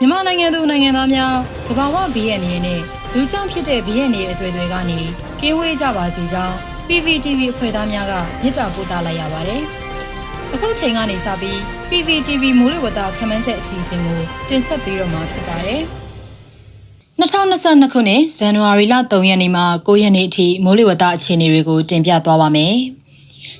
မြန်မာနိုင်ငံသူနိုင်ငံသားများသဘာဝဘီရဲ့အနေနဲ့လူကြောင့်ဖြစ်တဲ့ဘီရဲ့နေအသွေးတွေကနေကင်းဝေးကြပါစေကြောင်း PPTV အဖွဲ့သားများကမြစ်တာပို့သလိုက်ရပါတယ်။အခုချိန်ကနေစပြီး PPTV မိုးလေဝသခန့်မှန်းချက်အစီအစဉ်ကိုတင်ဆက်ပေးတော့မှာဖြစ်ပါတယ်။2022ခုနှစ်ဇန်နဝါရီလ3ရက်နေ့မှ9ရက်နေ့အထိမိုးလေဝသအခြေအနေတွေကိုတင်ပြသွားပါမယ်။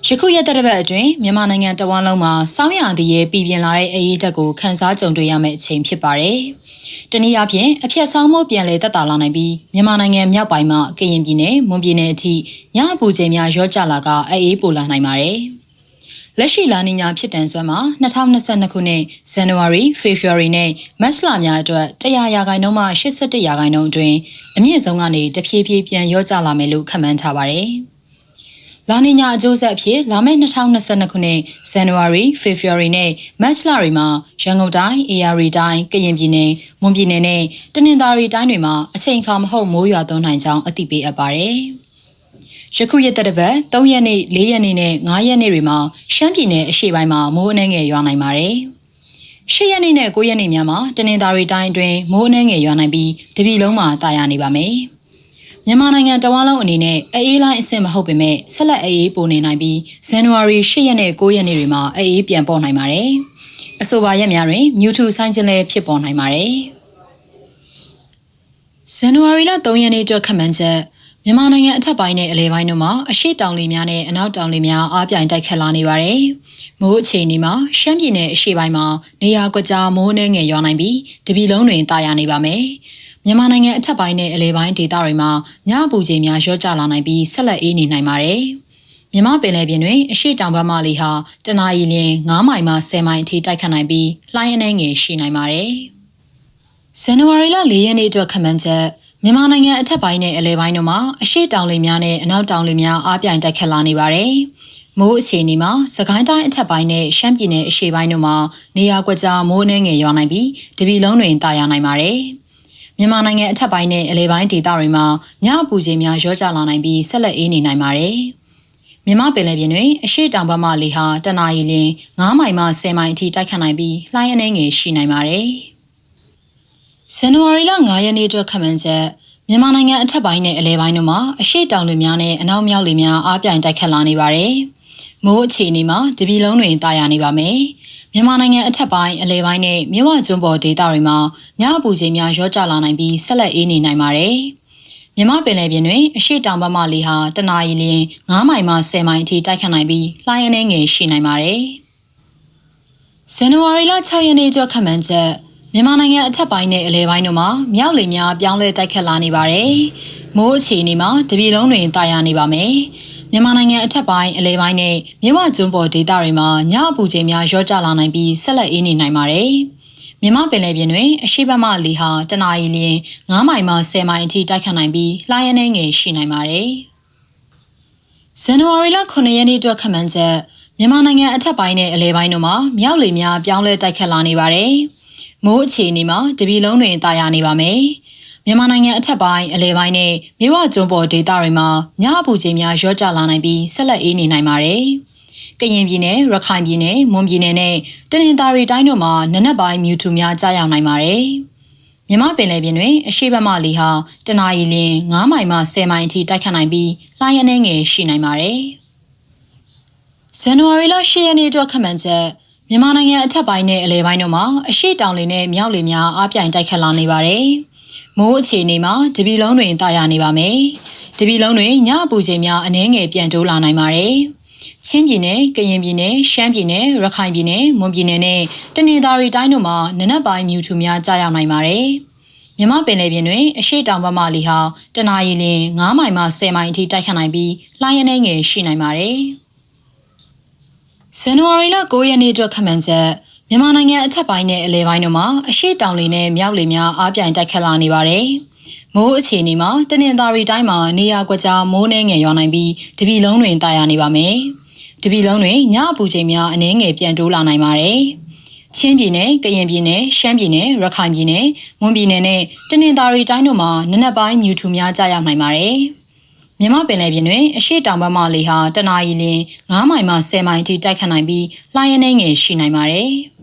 ယခုရက်သက်တစ်ပတ်အတွင်းမြန်မာနိုင်ငံတဝန်းလုံးမှာစောင်းရံတည်ရဲ့ပြည်ပြင်းလာတဲ့အရေးတက်ကိုခန်းစားကြုံတွေ့ရမယ့်အချိန်ဖြစ်ပါတယ်။တနည်းအားဖြင့်အပြက်ဆောင်မှုပြန်လည်တက်တာလာနိုင်ပြီးမြန်မာနိုင်ငံမြောက်ပိုင်းမှာကရင်ပြည်နယ်မွန်ပြည်နယ်အထိညအပူချိန်များရော့ကျလာကအေးပိုလာနိုင်ပါတယ်။လက်ရှိလာနီညာဖြစ်တန်စွမ်းမှာ2022ခုနှစ်ဇန်နဝါရီဖေဖော်ဝါရီနဲ့မတ်လများအတွက်100ရာခိုင်နှုန်းမှ81ရာခိုင်နှုန်းအတွင်းအမြင့်ဆုံးကနေတဖြည်းဖြည်းပြန်ရော့ကျလာမယ်လို့ခန့်မှန်းထားပါတယ်။ လာနီညာအကျိုးဆက်အဖြစ်လာမယ့်2022ခုနှစ်ဇန်နဝါရီဖေဖော်ဝါရီနဲ့မတ်လတွေမှာရန်ကုန်တိုင်း၊ AR တိုင်း၊ကရင်ပြည်နယ်၊မွန်ပြည်နယ်နဲ့တနင်္သာရီတိုင်းတွေမှာအချိန်အခါမဟုတ်မိုးရွာသွန်းနိုင်ကြောင်းအသိပေးအပ်ပါတယ်။ယခုရက်သက်တပတ်3ရက်နေ့4ရက်နေ့နဲ့5ရက်နေ့တွေမှာရှမ်းပြည်နယ်အရှေ့ပိုင်းမှာမိုးအနှဲငယ်ရွာနိုင်ပါတယ်။၈ရက်နေ့နဲ့9ရက်နေ့များမှာတနင်္သာရီတိုင်းအတွင်းမိုးအနှဲငယ်ရွာနိုင်ပြီးတပြည်လုံးမှာတာယာနေပါမယ်။ မြန်မာနိုင်ငံတဝန်းလုံးအနေနဲ့အေးလိုင်းအဆင့်မဟုတ်ပေမဲ့ဆက်လက်အေးပိုနေနိုင်ပြီးဇန်နဝါရီ10ရက်နဲ့9ရက်နေ့တွေမှာအေးပြန်ပေါ်နိုင်ပါတယ်။အဆိုပါရက်များတွင်မြူထူဆိုင်ခြင်းလည်းဖြစ်ပေါ်နိုင်ပါတယ်။ဇန်နဝါရီလ3ရက်နေ့အတွက်ခန့်မှန်းချက်မြန်မာနိုင်ငံအထက်ပိုင်းနဲ့အလယ်ပိုင်းတို့မှာအရှိတောင်လေများနဲ့အနောက်တောင်လေများအားပြိုင်တိုက်ခတ်လာနေပါတယ်။မိုးအခြေအနေမှာရှမ်းပြည်နယ်အရှေ့ပိုင်းမှာနေရာကွက်ကြားမိုးနှဲငယ်ရွာနိုင်ပြီးတပြည်လုံးတွင်တာယာနေပါမယ်။ မြန်မာနိုင်ငံအထက်ပိုင်းနဲ့အလဲပိုင်းဒေသတွေမှာညအပူချိန်များရော့ကျလာနိုင်ပြီးဆက်လက်အေးနေနိုင်ပါတယ်။မြမပင်လယ်ပြင်တွင်အရှိတောင်ဘက်မှလေဟာတနအီလရင်9မိုင်မှ10မိုင်အထိတိုက်ခတ်နိုင်ပြီးလှိုင်းအနေငယ်ရှိနိုင်ပါတယ်။ဇန်နဝါရီလ4ရက်နေ့အတွက်ခန့်မှန်းချက်မြန်မာနိုင်ငံအထက်ပိုင်းနဲ့အလဲပိုင်းတို့မှာအရှိတောင်လေများနဲ့အနောက်တောင်လေများအားပြိုင်တိုက်ခတ်လာနေပါတယ်။မိုးအခြေအနေမှာစကိုင်းတိုင်းအထက်ပိုင်းနဲ့ရှမ်းပြည်နယ်အရှေ့ပိုင်းတို့မှာနေရာကွက်ကြားမိုးနှဲငယ်ရွာနိုင်ပြီးတပြည်လုံးတွင်တာယာနိုင်ပါတယ်။ မြန်မာနိုင်ငံအထက်ပိုင်းနဲ့အလဲပိုင်းဒေသတွေမှာညအပူချိန်များရောကျလာနိုင်ပြီးဆက်လက်အေးနေနိုင်ပါတယ်။မြန်မာပင်လယ်ပြင်တွင်အရှိတောင်ဘက်မှလေဟာတနအီလ9မိုင်မှ10မိုင်အထိတိုက်ခတ်နိုင်ပြီးလှိုင်းအနေငယ်ရှိနိုင်ပါတယ်။ဇန်နဝါရီလ9ရက်နေ့အတွက်ခန့်မှန်းချက်မြန်မာနိုင်ငံအထက်ပိုင်းနဲ့အလဲပိုင်းတို့မှာအရှိတောင်လေများနဲ့အနောက်မြောက်လေများအားပြိုင်တိုက်ခတ်လာနေပါတယ်။မိုးအခြေအနေမှာတပြည်လုံးတွင်တာယာနေပါမယ်။ မြန်မာနိုင်ငံအထက်ပိုင်းအလဲပိုင်းနဲ့မြဝကျွန်းပေါ်ဒေသတွေမှာညအပူချိန်များရောကျလာနိုင်ပြီးဆက်လက်အေးနေနိုင်ပါတယ်။မြမပင်လယ်ပြင်တွင်အရှိတောင်ဘက်မှလေဟာတနအီလရင်9မိုင်မှ10မိုင်အထိတိုက်ခတ်နိုင်ပြီးလှိုင်းအနေငယ်ရှိနိုင်ပါတယ်။ဇန်နဝါရီလ6ရက်နေ့ကျော်ခန့်မှန်းချက်မြန်မာနိုင်ငံအထက်ပိုင်းနဲ့အလဲပိုင်းတို့မှာမြောက်လေများပြောင်းလဲတိုက်ခတ်လာနေပါတယ်။မိုးအခြေအနေမှာတပြည်လုံးတွင်တာယာနေပါမယ်။ မြန်မာနိုင်ငံအထက်ပိုင်းအလဲပိုင်းနဲ့မြဝကျွန်းပေါ်ဒေသတွေမှာညအပူချိန်များရော့ကျလာနိုင်ပြီးဆက်လက်အေးနေနိုင်ပါတယ်။မြမပင်လယ်ပြင်တွင်အရှိတ်မှလေဟာတနအီလရင်9မိုင်မှ10မိုင်အထိတိုက်ခတ်နိုင်ပြီးလှိုင်းအနေငယ်ရှိနိုင်ပါတယ်။ဇန်နဝါရီလ9ရက်နေ့အတွက်ခန့်မှန်းချက်မြန်မာနိုင်ငံအထက်ပိုင်းနဲ့အလဲပိုင်းတို့မှာမြောက်လေများပြောင်းလဲတိုက်ခတ်လာနေပါတယ်။မိုးအခြေအနေမှာတပြည်လုံးတွင်တာယာနေပါမယ်။ မြန်မာနိုင်ငံအထက်ပိုင်းအလဲပိုင်းနဲ့မြေဝကျွန်းပေါ်ဒေသတွေမှာညအပူချိန်များရော့ကျလာနိုင်ပြီးဆက်လက်အေးနေနိုင်ပါတယ်။ကရင်ပြည်နယ်၊ရခိုင်ပြည်နယ်၊မွန်ပြည်နယ်နဲ့တနင်္သာရီတိုင်းတို့မှာနနက်ပိုင်းမြူထူများကြာရောက်နိုင်ပါတယ်။မြမပင်လယ်ပြင်တွင်အရှိတ်ဘက်မှလေဟာတနအီလ9မိုင်မှ10မိုင်အထိတိုက်ခတ်နိုင်ပြီးလှိုင်းအနေငယ်ရှိနိုင်ပါတယ်။ဇန်နဝါရီလ10ရက်နေ့အတွက်ခန့်မှန်းချက်မြန်မာနိုင်ငံအထက်ပိုင်းနဲ့အလဲပိုင်းတို့မှာအရှိတောင်လေနဲ့မြောက်လေများအားပြိုင်တိုက်ခတ်လာနေပါတယ်။ မိုးအခြေအနေမှာတပီလုံးတွင်တာယာနေပါမယ်။တပီလုံးတွင်ညအပူချိန်များအနည်းငယ်ပြန်တိုးလာနိုင်ပါတယ်။ချင်းပြည်နယ်၊ကရင်ပြည်နယ်၊ရှမ်းပြည်နယ်၊ရခိုင်ပြည်နယ်၊မွန်ပြည်နယ်နဲ့တနင်္သာရီတိုင်းတို့မှာနနက်ပိုင်းမြူထူများကြာရောက်နိုင်ပါတယ်။မြမပင်လယ်ပြင်တွင်အရှိတောင်ဘက်မှလီဟာတနအီလ9မိုင်မှ10မိုင်အထိတိုက်ခတ်နိုင်ပြီးလှိုင်းရနေငယ်ရှိနိုင်ပါတယ်။ဇန်နဝါရီလ9ရက်နေ့အတွက်ခန့်မှန်းချက် မြန်မာနိုင်ငံအထက်ပိုင်းနဲ့အလဲပိုင်းတို့မှာအရှိတောင်လေနဲ့မြောက်လေများအားပြိုင်တိုက်ခတ်လာနေပါတယ်။မိုးအခြေအနေမှာတနင်္သာရီတိုင်းမှာနေရာကွက်ကြားမိုးနှဲငယ်ရွာနိုင်ပြီးတပြည်လုံးတွင်တာယာနေပါမယ်။တပြည်လုံးတွင်ညအပူချိန်များအနည်းငယ်ပြန်တိုးလာနိုင်ပါတယ်။ချင်းပြည်နယ်၊ကရင်ပြည်နယ်၊ရှမ်းပြည်နယ်၊ရခိုင်ပြည်နယ်၊မွန်ပြည်နယ်နဲ့တနင်္သာရီတိုင်းတို့မှာနနက်ပိုင်းမြူထူများကြာရောက်နိုင်ပါတယ်။မြမပင်လယ်ပြင်တွင်အရှိတောင်ဘက်မှလေဟာတနအီလ9မိုင်မှ10မိုင်အထိတိုက်ခတ်နိုင်ပြီးလှိုင်းရနေငယ်ရှိနိုင်ပါတယ်။